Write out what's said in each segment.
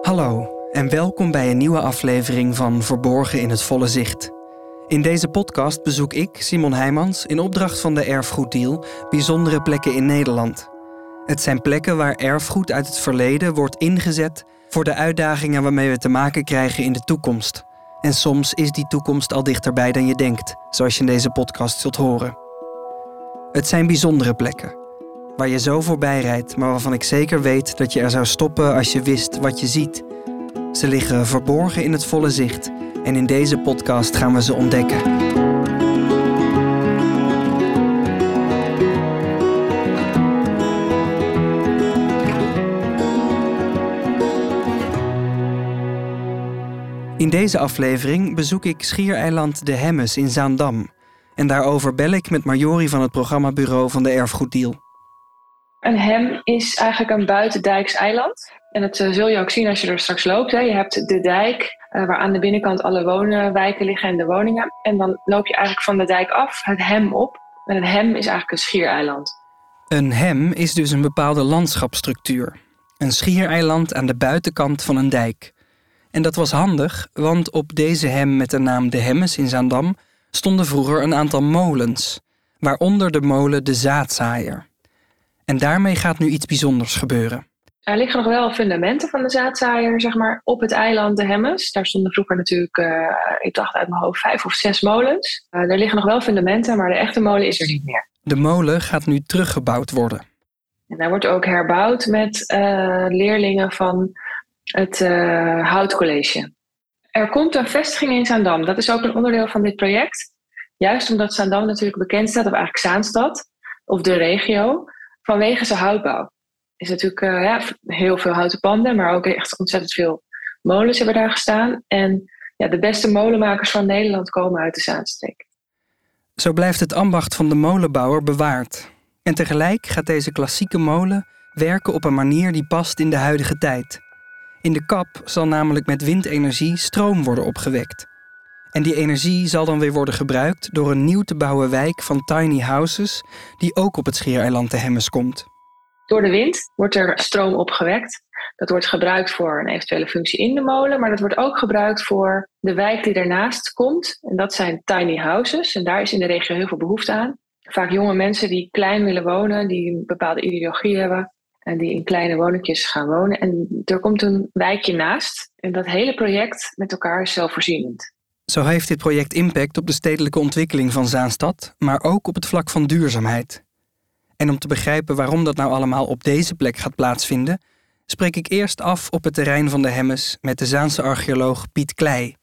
Hallo en welkom bij een nieuwe aflevering van Verborgen in het Volle Zicht. In deze podcast bezoek ik, Simon Heijmans, in opdracht van de Erfgoeddeal bijzondere plekken in Nederland. Het zijn plekken waar erfgoed uit het verleden wordt ingezet voor de uitdagingen waarmee we te maken krijgen in de toekomst. En soms is die toekomst al dichterbij dan je denkt, zoals je in deze podcast zult horen. Het zijn bijzondere plekken, waar je zo voorbij rijdt, maar waarvan ik zeker weet dat je er zou stoppen als je wist wat je ziet. Ze liggen verborgen in het volle zicht en in deze podcast gaan we ze ontdekken. In deze aflevering bezoek ik schiereiland De Hemmes in Zaandam. En daarover bel ik met Marjori van het programmabureau van de Erfgoeddeal. Een hem is eigenlijk een buitendijks eiland. En dat eh, zul je ook zien als je er straks loopt. Hè. Je hebt de dijk, uh, waar aan de binnenkant alle woonwijken liggen en de woningen. En dan loop je eigenlijk van de dijk af, het hem op. En een hem is eigenlijk een schiereiland. Een hem is dus een bepaalde landschapsstructuur. Een schiereiland aan de buitenkant van een dijk. En dat was handig, want op deze hem met de naam De Hemmes in Zaandam stonden vroeger een aantal molens, waaronder de molen De Zaadzaaier. En daarmee gaat nu iets bijzonders gebeuren. Er liggen nog wel fundamenten van de zaadzaaier zeg maar, op het eiland De Hemmes. Daar stonden vroeger natuurlijk, uh, ik dacht uit mijn hoofd, vijf of zes molens. Uh, er liggen nog wel fundamenten, maar de echte molen is er niet meer. De molen gaat nu teruggebouwd worden. En daar wordt ook herbouwd met uh, leerlingen van het Houtcollege. Er komt een vestiging in Zaandam. Dat is ook een onderdeel van dit project. Juist omdat Zaandam natuurlijk bekend staat, of eigenlijk Zaanstad, of de regio, vanwege zijn houtbouw is natuurlijk uh, ja, heel veel houten panden, maar ook echt ontzettend veel molens hebben daar gestaan. En ja, de beste molenmakers van Nederland komen uit de Zaanstreek. Zo blijft het ambacht van de molenbouwer bewaard. En tegelijk gaat deze klassieke molen werken op een manier die past in de huidige tijd. In de kap zal namelijk met windenergie stroom worden opgewekt. En die energie zal dan weer worden gebruikt door een nieuw te bouwen wijk van tiny houses, die ook op het schiereiland de Hemmes komt. Door de wind wordt er stroom opgewekt. Dat wordt gebruikt voor een eventuele functie in de molen, maar dat wordt ook gebruikt voor de wijk die ernaast komt. En dat zijn tiny houses. En daar is in de regio heel veel behoefte aan. Vaak jonge mensen die klein willen wonen, die een bepaalde ideologie hebben en die in kleine woningjes gaan wonen. En er komt een wijkje naast. En dat hele project met elkaar is zelfvoorzienend. Zo heeft dit project impact op de stedelijke ontwikkeling van Zaanstad, maar ook op het vlak van duurzaamheid. En om te begrijpen waarom dat nou allemaal op deze plek gaat plaatsvinden, spreek ik eerst af op het terrein van de Hemmes met de Zaanse archeoloog Piet Klei.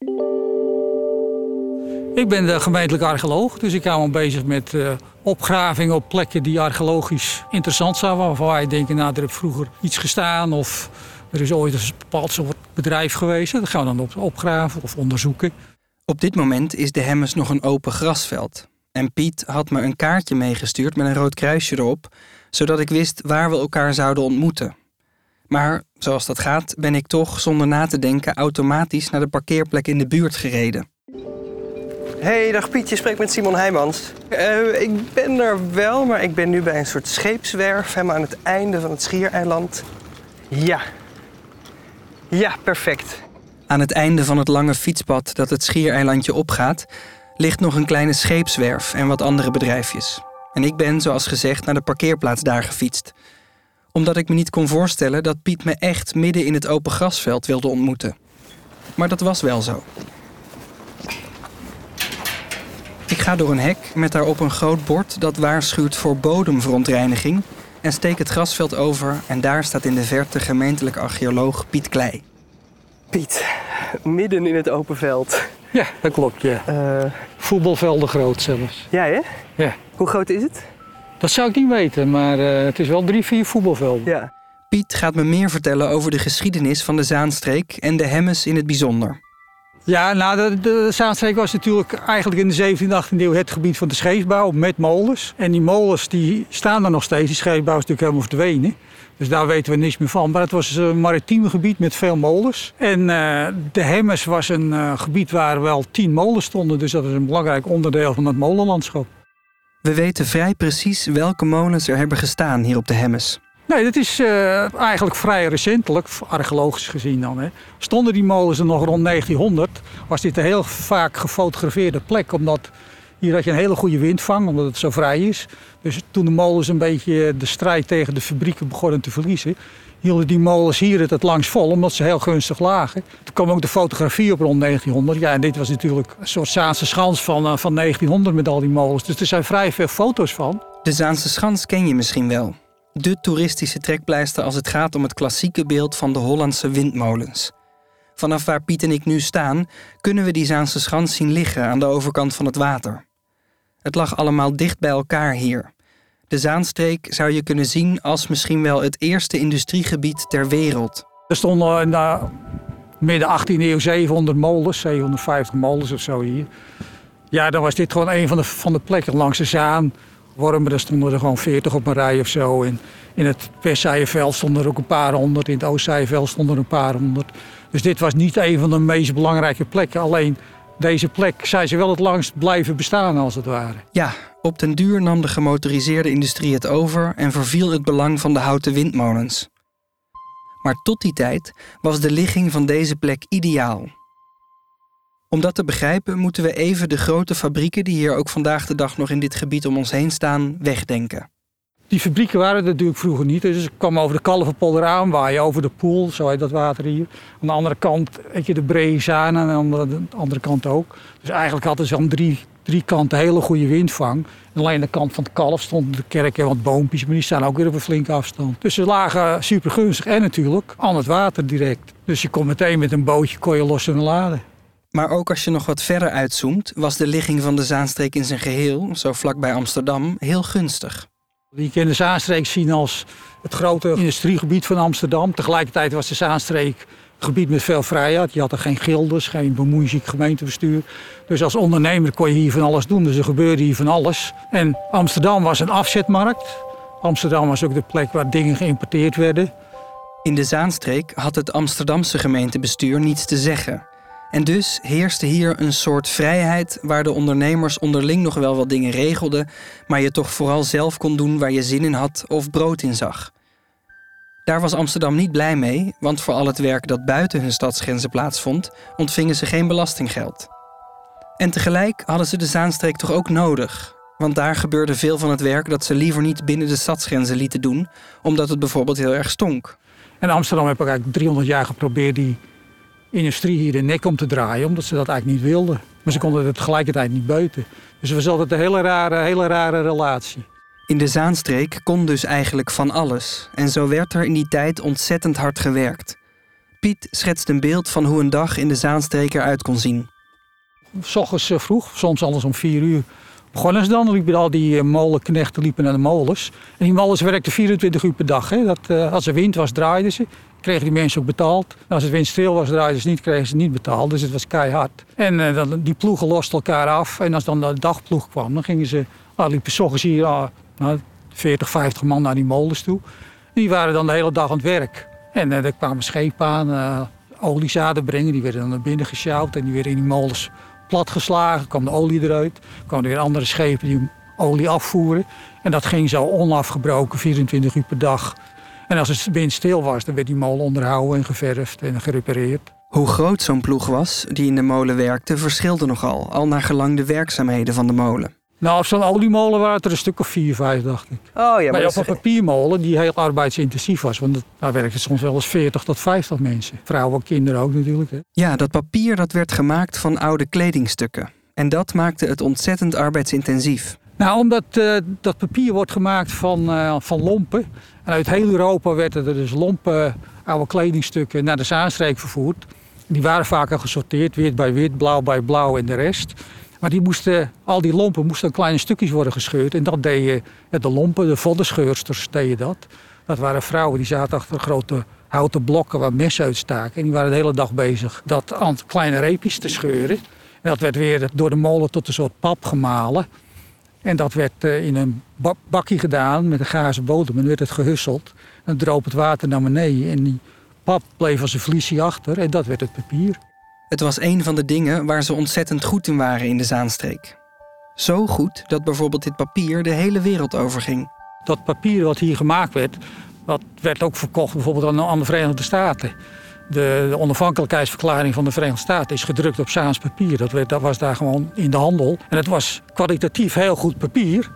Ik ben de gemeentelijk archeoloog, dus ik hou me bezig met uh, opgravingen op plekken die archeologisch interessant zijn. Waarvan je denken, nou, er heeft vroeger iets gestaan of er is ooit een bepaald soort bedrijf geweest. Dat gaan we dan op, opgraven of onderzoeken. Op dit moment is de Hemmes nog een open grasveld. En Piet had me een kaartje meegestuurd met een rood kruisje erop, zodat ik wist waar we elkaar zouden ontmoeten. Maar zoals dat gaat, ben ik toch zonder na te denken automatisch naar de parkeerplek in de buurt gereden. Hey, dag Piet, je spreekt met Simon Heijmans. Uh, ik ben er wel, maar ik ben nu bij een soort scheepswerf, helemaal aan het einde van het schiereiland. Ja. Ja, perfect. Aan het einde van het lange fietspad dat het schiereilandje opgaat, ligt nog een kleine scheepswerf en wat andere bedrijfjes. En ik ben, zoals gezegd, naar de parkeerplaats daar gefietst. Omdat ik me niet kon voorstellen dat Piet me echt midden in het open grasveld wilde ontmoeten. Maar dat was wel zo. Ik ga door een hek met daarop een groot bord dat waarschuwt voor bodemverontreiniging en steek het grasveld over en daar staat in de verte gemeentelijk archeoloog Piet Klei. Piet, midden in het open veld. Ja, dat klopt, ja. Uh, Voetbalvelden groot zelfs. Ja, hè? Ja. Hoe groot is het? Dat zou ik niet weten, maar uh, het is wel drie, vier voetbalvelden. Ja. Piet gaat me meer vertellen over de geschiedenis van de Zaanstreek en de Hemmes in het bijzonder. Ja, nou, de, de was natuurlijk eigenlijk in de 17e, 18e eeuw het gebied van de scheepsbouw met molens. En die molens die staan er nog steeds. Die scheepsbouw is natuurlijk helemaal verdwenen. Dus daar weten we niets meer van. Maar het was een maritiem gebied met veel molens. En uh, de Hemmes was een uh, gebied waar wel tien molens stonden. Dus dat is een belangrijk onderdeel van het molenlandschap. We weten vrij precies welke molens er hebben gestaan hier op de Hemmes. Nee, dat is uh, eigenlijk vrij recentelijk, archeologisch gezien dan. Hè. Stonden die molens er nog rond 1900, was dit een heel vaak gefotografeerde plek. Omdat hier had je een hele goede windvang, omdat het zo vrij is. Dus toen de molens een beetje de strijd tegen de fabrieken begonnen te verliezen, hielden die molens hier het het langs vol, omdat ze heel gunstig lagen. Toen kwam ook de fotografie op rond 1900. Ja, en dit was natuurlijk een soort Zaanse schans van, uh, van 1900 met al die molens. Dus er zijn vrij veel foto's van. De Zaanse schans ken je misschien wel. De toeristische trekpleister als het gaat om het klassieke beeld van de Hollandse windmolens. Vanaf waar Piet en ik nu staan, kunnen we die Zaanse schans zien liggen aan de overkant van het water. Het lag allemaal dicht bij elkaar hier. De Zaanstreek zou je kunnen zien als misschien wel het eerste industriegebied ter wereld. Er stonden in de midden 18e eeuw 700 molens, 750 molens of zo hier. Ja, dan was dit gewoon een van de, van de plekken langs de Zaan. Wormen, stonden er gewoon 40 op een rij of zo. En in het Westzijeveld stonden er ook een paar honderd. In het Oostzijeveld stonden er een paar honderd. Dus dit was niet een van de meest belangrijke plekken. Alleen deze plek zijn ze wel het langst blijven bestaan, als het ware. Ja, op den duur nam de gemotoriseerde industrie het over en verviel het belang van de houten windmolens. Maar tot die tijd was de ligging van deze plek ideaal. Om dat te begrijpen moeten we even de grote fabrieken die hier ook vandaag de dag nog in dit gebied om ons heen staan, wegdenken. Die fabrieken waren er natuurlijk vroeger niet. Dus ik kwam over de Kalverpolder aan, waar je over de poel, zo heet dat water hier. Aan de andere kant heb je de Breezaan en aan de andere kant ook. Dus eigenlijk hadden ze aan drie, drie kanten hele goede windvang. En alleen de kant van het kalf stonden de kerk en wat boompjes, maar die staan ook weer op een flinke afstand. Dus ze lagen super gunstig en natuurlijk aan het water direct. Dus je kon meteen met een bootje kon los en laden. Maar ook als je nog wat verder uitzoomt, was de ligging van de Zaanstreek in zijn geheel, zo vlakbij Amsterdam, heel gunstig. Je kan de Zaanstreek zien als het grote industriegebied van Amsterdam. Tegelijkertijd was de Zaanstreek een gebied met veel vrijheid. Je had er geen gilders, geen bemoeiziek gemeentebestuur. Dus als ondernemer kon je hier van alles doen. Dus er gebeurde hier van alles. En Amsterdam was een afzetmarkt. Amsterdam was ook de plek waar dingen geïmporteerd werden. In de Zaanstreek had het Amsterdamse gemeentebestuur niets te zeggen. En dus heerste hier een soort vrijheid waar de ondernemers onderling nog wel wat dingen regelden, maar je toch vooral zelf kon doen waar je zin in had of brood in zag. Daar was Amsterdam niet blij mee, want voor al het werk dat buiten hun stadsgrenzen plaatsvond, ontvingen ze geen belastinggeld. En tegelijk hadden ze de Zaanstreek toch ook nodig, want daar gebeurde veel van het werk dat ze liever niet binnen de stadsgrenzen lieten doen, omdat het bijvoorbeeld heel erg stonk. En Amsterdam heb ik eigenlijk 300 jaar geprobeerd die industrie hier de nek om te draaien, omdat ze dat eigenlijk niet wilden. Maar ze konden het tegelijkertijd niet buiten. Dus het was altijd een hele rare, hele rare relatie. In de Zaanstreek kon dus eigenlijk van alles. En zo werd er in die tijd ontzettend hard gewerkt. Piet schetst een beeld van hoe een dag in de Zaanstreek eruit kon zien. S ochtends eh, vroeg, soms alles om vier uur, begonnen ze dan. Liepen al die eh, molenknechten liepen naar de molens. En die molens werkten 24 uur per dag. Hè. Dat, uh, als er wind was, draaiden ze kregen die mensen ook betaald. als het windstil was, draaiden ze niet, kregen ze niet betaald. Dus het was keihard. En uh, dan, die ploegen losten elkaar af. En als dan de dagploeg kwam, dan gingen ze... Nou, liepen s hier uh, nou, 40, 50 man naar die molens toe. die waren dan de hele dag aan het werk. En uh, er kwamen schepen aan, uh, oliezaden brengen. Die werden dan naar binnen gesjouwd. En die werden in die molens platgeslagen. kwam de olie eruit. Er kwamen weer andere schepen die olie afvoeren. En dat ging zo onafgebroken, 24 uur per dag. En als het windstil was, dan werd die molen onderhouden en geverfd en gerepareerd. Hoe groot zo'n ploeg was die in de molen werkte, verschilde nogal, al naar gelang de werkzaamheden van de molen. Nou, op zo'n oliemolen waren het er een stuk of vier, vijf, dacht ik. Oh, ja, maar, op een papiermolen die heel arbeidsintensief was. Want daar werkten soms wel eens 40 tot 50 mensen. Vrouwen en kinderen ook natuurlijk. Hè. Ja, dat papier dat werd gemaakt van oude kledingstukken. En dat maakte het ontzettend arbeidsintensief. Nou, omdat uh, dat papier wordt gemaakt van, uh, van lompen. En uit heel Europa werden er dus lompen, oude kledingstukken naar de Zaanstreek vervoerd. Die waren vaak al gesorteerd, wit bij wit, blauw bij blauw en de rest. Maar die moesten, al die lompen moesten in kleine stukjes worden gescheurd. En dat deden de lompen, de voddenscheursters deden dat. Dat waren vrouwen die zaten achter grote houten blokken waar messen uitstaken. En die waren de hele dag bezig dat aan kleine reepjes te scheuren. En dat werd weer door de molen tot een soort pap gemalen. En dat werd eh, in een bakje gedaan met een gazen bodem. En werd het gehusseld. En dan droop het water naar beneden. En die pap bleef als een vliesje achter. En dat werd het papier. Het was een van de dingen waar ze ontzettend goed in waren in de Zaanstreek. Zo goed dat bijvoorbeeld dit papier de hele wereld overging. Dat papier wat hier gemaakt werd, Dat werd ook verkocht bijvoorbeeld aan, de Verenigde Staten. De, onafhankelijkheidsverklaring van de Verenigde Staten is gedrukt op Saans papier. Dat, dat was daar gewoon in de handel. En het was kwalitatief heel goed papier.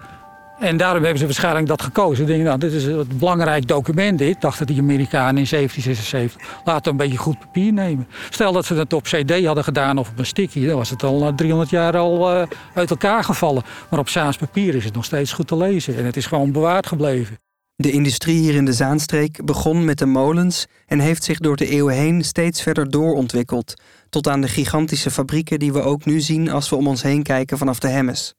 En daarom hebben ze waarschijnlijk dat gekozen. Ik denk, nou, dit is een belangrijk document, dit, dachten die Amerikanen in 1776. Laten we een beetje goed papier nemen. Stel dat ze het op CD hadden gedaan of op een sticky, dan was het al na 300 jaar al uh, uit elkaar gevallen. Maar op Saans papier is het nog steeds goed te lezen en het is gewoon bewaard gebleven. De industrie hier in de Zaanstreek begon met de molens en heeft zich door de eeuwen heen steeds verder doorontwikkeld, tot aan de gigantische fabrieken die we ook nu zien als we om ons heen kijken vanaf de Hemmes.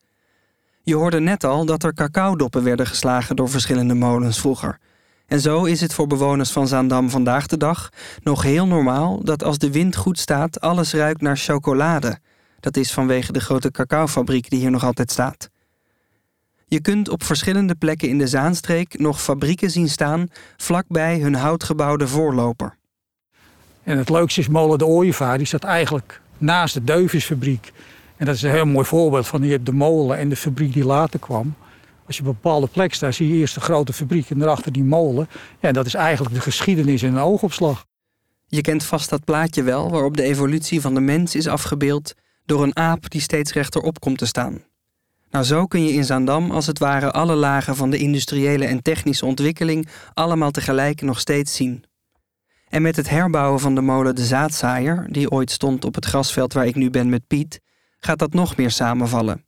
Je hoorde net al dat er cacaodoppen werden geslagen door verschillende molens vroeger. En zo is het voor bewoners van Zaandam vandaag de dag nog heel normaal dat als de wind goed staat, alles ruikt naar chocolade. Dat is vanwege de grote cacaofabriek die hier nog altijd staat. Je kunt op verschillende plekken in de Zaanstreek nog fabrieken zien staan vlakbij hun houtgebouwde voorloper. En het leukste is molen de Ooievaar, die staat eigenlijk naast de Deuvisfabriek. En dat is een heel mooi voorbeeld van je hebt de molen en de fabriek die later kwam. Als je op een bepaalde plek staat, zie je eerst de grote fabriek en daarachter die molen. Ja, dat is eigenlijk de geschiedenis in een oogopslag. Je kent vast dat plaatje wel, waarop de evolutie van de mens is afgebeeld door een aap die steeds rechterop komt te staan. Nou, zo kun je in Zaandam als het ware alle lagen van de industriële en technische ontwikkeling allemaal tegelijk nog steeds zien. En met het herbouwen van de molen De Zaadzaaier, die ooit stond op het grasveld waar ik nu ben met Piet, gaat dat nog meer samenvallen.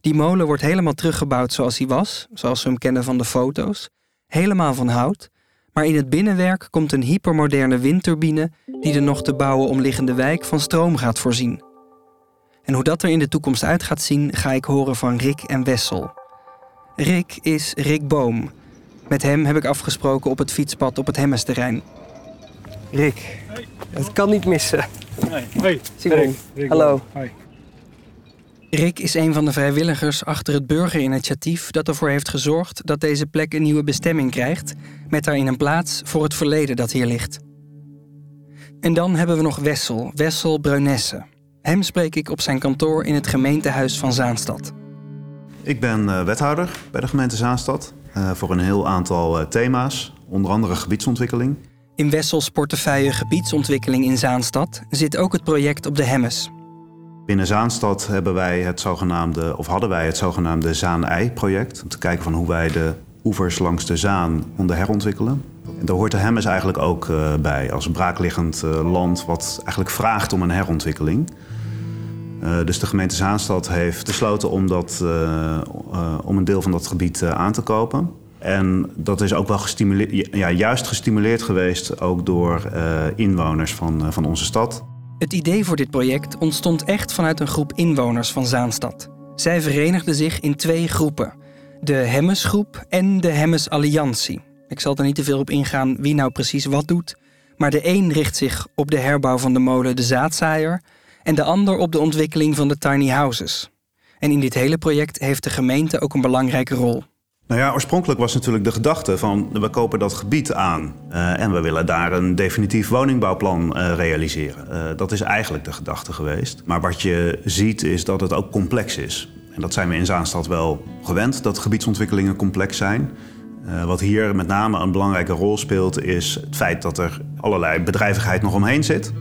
Die molen wordt helemaal teruggebouwd zoals hij was, zoals we hem kennen van de foto's, helemaal van hout, maar in het binnenwerk komt een hypermoderne windturbine die de nog te bouwen omliggende wijk van stroom gaat voorzien. En hoe dat er in de toekomst uit gaat zien, ga ik horen van Rick en Wessel. Rick is Rick Boom. Met hem heb ik afgesproken op het fietspad op het Hemmesterrein. Rick, het kan niet missen. Nee. Hey, Simon, hallo. Hoi. Rick is een van de vrijwilligers achter het burgerinitiatief dat ervoor heeft gezorgd dat deze plek een nieuwe bestemming krijgt, met daarin een plaats voor het verleden dat hier ligt. En dan hebben we nog Wessel, Wessel Bruinesse. Hem spreek ik op zijn kantoor in het gemeentehuis van Zaanstad. Ik ben uh, wethouder bij de gemeente Zaanstad uh, voor een heel aantal uh, thema's, onder andere gebiedsontwikkeling. In Wessels portefeuille gebiedsontwikkeling in Zaanstad zit ook het project op de Hemmes. Binnen Zaanstad hebben wij het zogenaamde, of hadden wij het zogenaamde Zaan-Ei-project. Om te kijken van hoe wij de oevers langs de Zaan konden herontwikkelen. En daar hoort de Hemmes eigenlijk ook bij, als braakliggend land wat eigenlijk vraagt om een herontwikkeling. Uh, dus de gemeente Zaanstad heeft besloten om, dat, om een deel van dat gebied aan te kopen. En dat is ook wel gestimuleerd, ja, juist gestimuleerd geweest ook door inwoners van, van onze stad. Het idee voor dit project ontstond echt vanuit een groep inwoners van Zaanstad. Zij verenigden zich in twee groepen: de Hemmesgroep en de Hemmes Alliantie. Ik zal er niet te veel op ingaan wie nou precies wat doet, maar de een richt zich op de herbouw van de molen De Zaadzaaier en de ander op de ontwikkeling van de tiny houses. En in dit hele project heeft de gemeente ook een belangrijke rol. Nou ja, oorspronkelijk was natuurlijk de gedachte van we kopen dat gebied aan uh, en we willen daar een definitief woningbouwplan uh, realiseren. Uh, dat is eigenlijk de gedachte geweest. Maar wat je ziet is dat het ook complex is. En dat zijn we in Zaanstad wel gewend, dat gebiedsontwikkelingen complex zijn. wat hier met name een belangrijke rol speelt is het feit dat er allerlei bedrijvigheid nog omheen zit.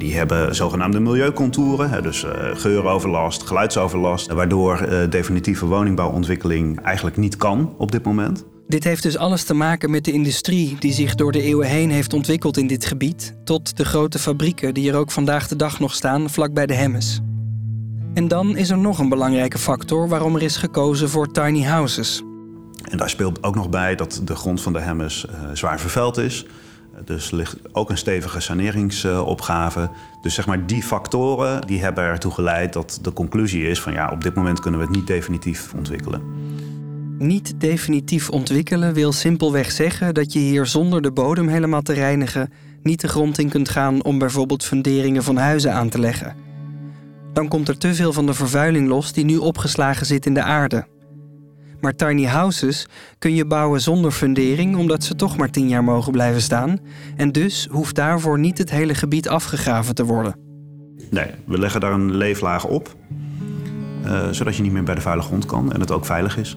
Die hebben zogenaamde milieucontouren, dus uh, geuroverlast, geluidsoverlast, waardoor uh, definitieve woningbouwontwikkeling eigenlijk niet kan op dit moment. Dit heeft dus alles te maken met de industrie die zich door de eeuwen heen heeft ontwikkeld in dit gebied, tot de grote fabrieken die er ook vandaag de dag nog staan vlakbij de Hemmes. En dan is er nog een belangrijke factor waarom er is gekozen voor tiny houses. En daar speelt ook nog bij dat de grond van de Hemmes uh, zwaar vervuild is. Dus ligt ook een stevige saneringsopgave. Dus zeg maar die factoren die hebben ertoe geleid dat de conclusie is van ja, op dit moment kunnen we het niet definitief ontwikkelen. Niet definitief ontwikkelen wil simpelweg zeggen dat je hier zonder de bodem helemaal te reinigen niet de grond in kunt gaan om bijvoorbeeld funderingen van huizen aan te leggen. Dan komt er te veel van de vervuiling los die nu opgeslagen zit in de aarde. Maar tiny houses kun je bouwen zonder fundering, omdat ze toch maar 10 jaar mogen blijven staan. En dus hoeft daarvoor niet het hele gebied afgegraven te worden. Nee, we leggen daar een leeflaag op, uh, zodat je niet meer bij de vuile grond kan en het ook veilig is.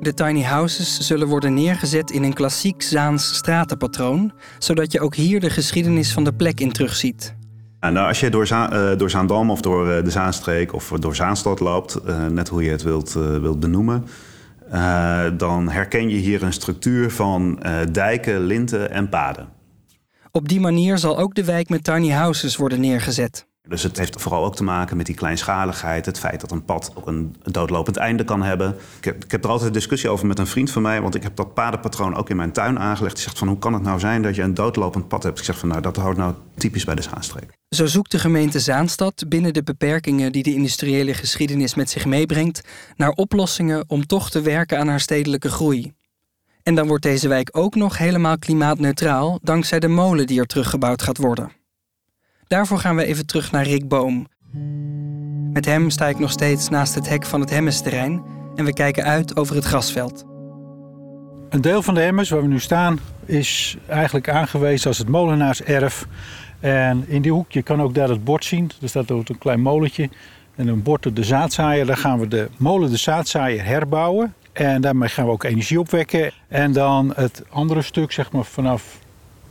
De tiny houses zullen worden neergezet in een klassiek Zaans stratenpatroon, zodat je ook hier de geschiedenis van de plek in terugziet. Nou, als je door, uh, door Zaandam of door uh, de Zaanstreek of door Zaanstad loopt, uh, net hoe je het wilt, wilt benoemen, dan herken je hier een structuur van dijken, linten en paden. Op die manier zal ook de wijk met tiny houses worden neergezet. Dus het heeft vooral ook te maken met die kleinschaligheid. Het feit dat een pad ook een doodlopend einde kan hebben. Ik heb, ik heb er altijd een discussie over met een vriend van mij. Want ik heb dat padenpatroon ook in mijn tuin aangelegd. Die zegt van hoe kan het nou zijn dat je een doodlopend pad hebt? Ik zeg van nou dat houdt nou typisch bij de Zaanstreek. Zo zoekt de gemeente Zaanstad binnen de beperkingen die de industriële geschiedenis met zich meebrengt... naar oplossingen om toch te werken aan haar stedelijke groei. En dan wordt deze wijk ook nog helemaal klimaatneutraal... dankzij de molen die er teruggebouwd gaat worden. Daarvoor gaan we even terug naar Rick Boom. Met hem sta ik nog steeds naast het hek van het Hemmesterrein en we kijken uit over het grasveld. Een deel van de Hemmes waar we nu staan is eigenlijk aangewezen als het molenaarserf. En in die hoek, je kan ook daar het bord zien. Er staat ook een klein molentje en een bord op de zaadzaaier. Daar gaan we de molen de zaadzaaier herbouwen. En daarmee gaan we ook energie opwekken. En dan het andere stuk, zeg maar vanaf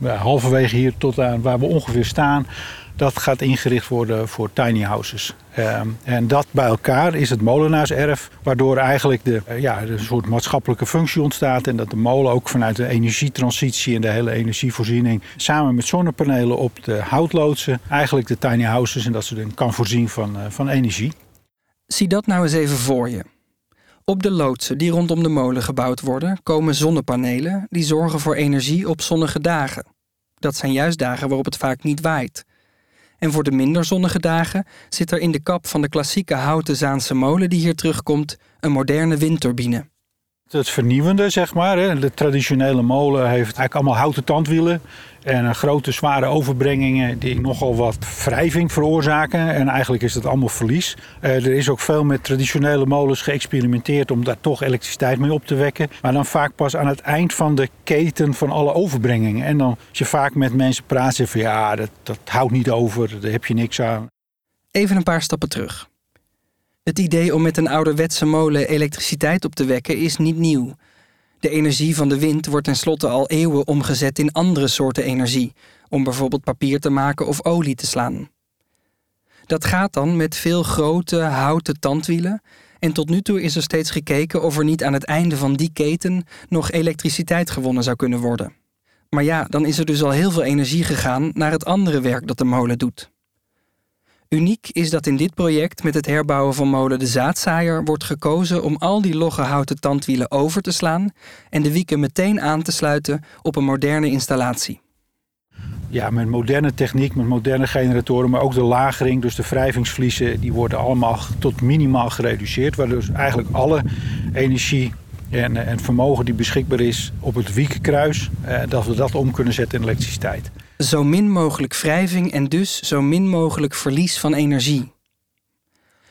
ja, halverwege hier tot aan waar we ongeveer staan, dat gaat ingericht worden voor tiny houses. Ehm, en dat bij elkaar is het molenaarserf, waardoor eigenlijk de, uh, ja, een soort maatschappelijke functie ontstaat. En dat de molen ook vanuit de energietransitie en de hele energievoorziening samen met zonnepanelen op de houtloodsen eigenlijk de tiny houses en dat ze dan kan voorzien van, uh, van energie. Zie dat nou eens even voor je. Op de loodsen die rondom de molen gebouwd worden, komen zonnepanelen die zorgen voor energie op zonnige dagen. Dat zijn juist dagen waarop het vaak niet waait. En voor de minder zonnige dagen zit er in de kap van de klassieke houten Zaanse molen die hier terugkomt een moderne windturbine. Het vernieuwende, zeg maar. De traditionele molen heeft eigenlijk allemaal houten tandwielen. En grote zware overbrengingen die nogal wat wrijving veroorzaken. En eigenlijk is dat allemaal verlies. er is ook veel met traditionele molens geëxperimenteerd om daar toch elektriciteit mee op te wekken. Maar dan vaak pas aan het eind van de keten van alle overbrengingen. En dan als je vaak met mensen praat, zeg van ja, dat, dat houdt niet over, daar heb je niks aan. Even een paar stappen terug. Het idee om met een ouderwetse molen elektriciteit op te wekken is niet nieuw. De energie van de wind wordt tenslotte al eeuwen omgezet in andere soorten energie, om bijvoorbeeld papier te maken of olie te slaan. Dat gaat dan met veel grote houten tandwielen en tot nu toe is er steeds gekeken of er niet aan het einde van die keten nog elektriciteit gewonnen zou kunnen worden. Maar ja, dan is er dus al heel veel energie gegaan naar het andere werk dat de molen doet. Uniek is dat in dit project met het herbouwen van molen de zaadzaaier wordt gekozen om al die logge houten tandwielen over te slaan en de wieken meteen aan te sluiten op een moderne installatie. Ja, met moderne techniek, met moderne generatoren, maar ook de lagering, dus de wrijvingsvliezen, die worden allemaal tot minimaal gereduceerd. Waardoor dus eigenlijk alle energie en, en vermogen die beschikbaar is op het wiekenkruis, eh, dat we dat om kunnen zetten in elektriciteit. Zo min mogelijk wrijving en dus zo min mogelijk verlies van energie.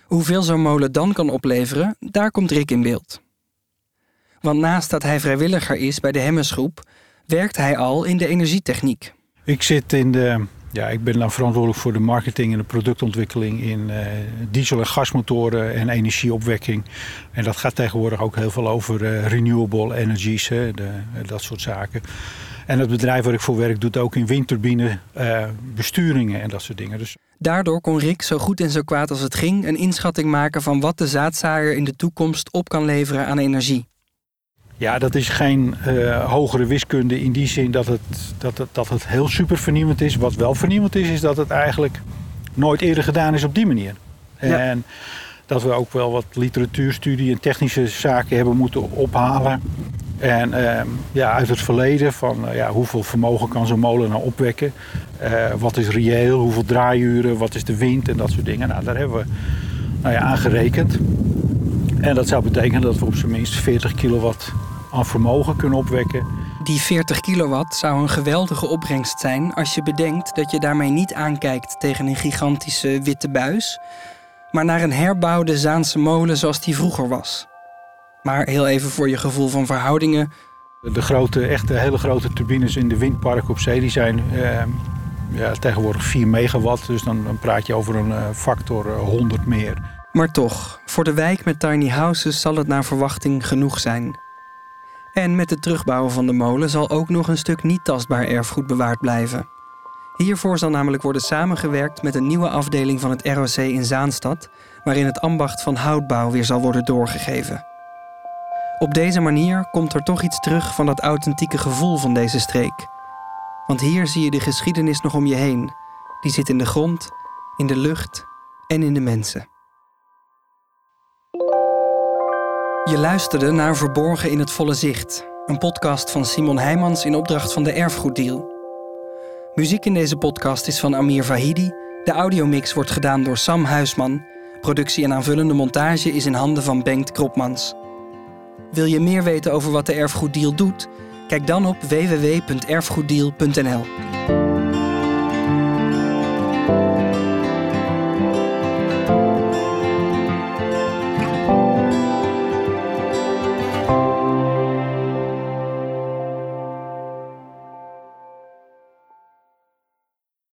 Hoeveel zo'n molen dan kan opleveren, daar komt Rick in beeld. Want naast dat hij vrijwilliger is bij de Hemmesgroep, werkt hij al in de energietechniek. Ik zit in de. Ja, ik ben dan verantwoordelijk voor de marketing en de productontwikkeling in uh, diesel- en gasmotoren en energieopwekking. En dat gaat tegenwoordig ook heel veel over uh, renewable energies, hè, de, dat soort zaken. En het bedrijf waar ik voor werk doet ook in windturbine uh, besturingen en dat soort dingen. Dus... Daardoor kon Rick zo goed en zo kwaad als het ging een inschatting maken van wat de zaadzaaier in de toekomst op kan leveren aan energie. Ja, dat is geen uh, hogere wiskunde in die zin dat het, dat, het, dat het heel super vernieuwend is. Wat wel vernieuwend is, is dat het eigenlijk nooit eerder gedaan is op die manier. Ja. En dat we ook wel wat literatuurstudie en technische zaken hebben moeten ophalen. En uh, ja, uit het verleden van uh, ja, hoeveel vermogen kan zo'n molen nou opwekken? Uh, wat is reëel? Hoeveel draaiuren? Wat is de wind? En dat soort dingen. Nou, daar hebben we nou ja, aan gerekend. En dat zou betekenen dat we op zijn minst 40 kilowatt aan vermogen kunnen opwekken. Die 40 kilowatt zou een geweldige opbrengst zijn als je bedenkt dat je daarmee niet aankijkt tegen een gigantische witte buis, maar naar een herbouwde Zaanse molen zoals die vroeger was. Maar heel even voor je gevoel van verhoudingen. De grote, echte hele grote turbines in de windparken op zee die zijn eh, ja, tegenwoordig 4 megawatt. Dus dan, dan praat je over een uh, factor 100 meer. Maar toch, voor de wijk met tiny houses zal het naar verwachting genoeg zijn. En met het terugbouwen van de molen zal ook nog een stuk niet tastbaar erfgoed bewaard blijven. Hiervoor zal namelijk worden samengewerkt met een nieuwe afdeling van het ROC in Zaanstad, waarin het ambacht van houtbouw weer zal worden doorgegeven. Op deze manier komt er toch iets terug van dat authentieke gevoel van deze streek. Want hier zie je de geschiedenis nog om je heen. Die zit in de grond, in de lucht en in de mensen. Je luisterde naar Verborgen in het Volle Zicht, een podcast van Simon Heijmans in opdracht van de Erfgoeddeal. Muziek in deze podcast is van Amir Vahidi. De audiomix wordt gedaan door Sam Huisman. Productie en aanvullende montage is in handen van Bengt Kropmans. Wil je meer weten over wat de Erfgoeddeal doet? Kijk dan op www.erfgoeddeal.nl.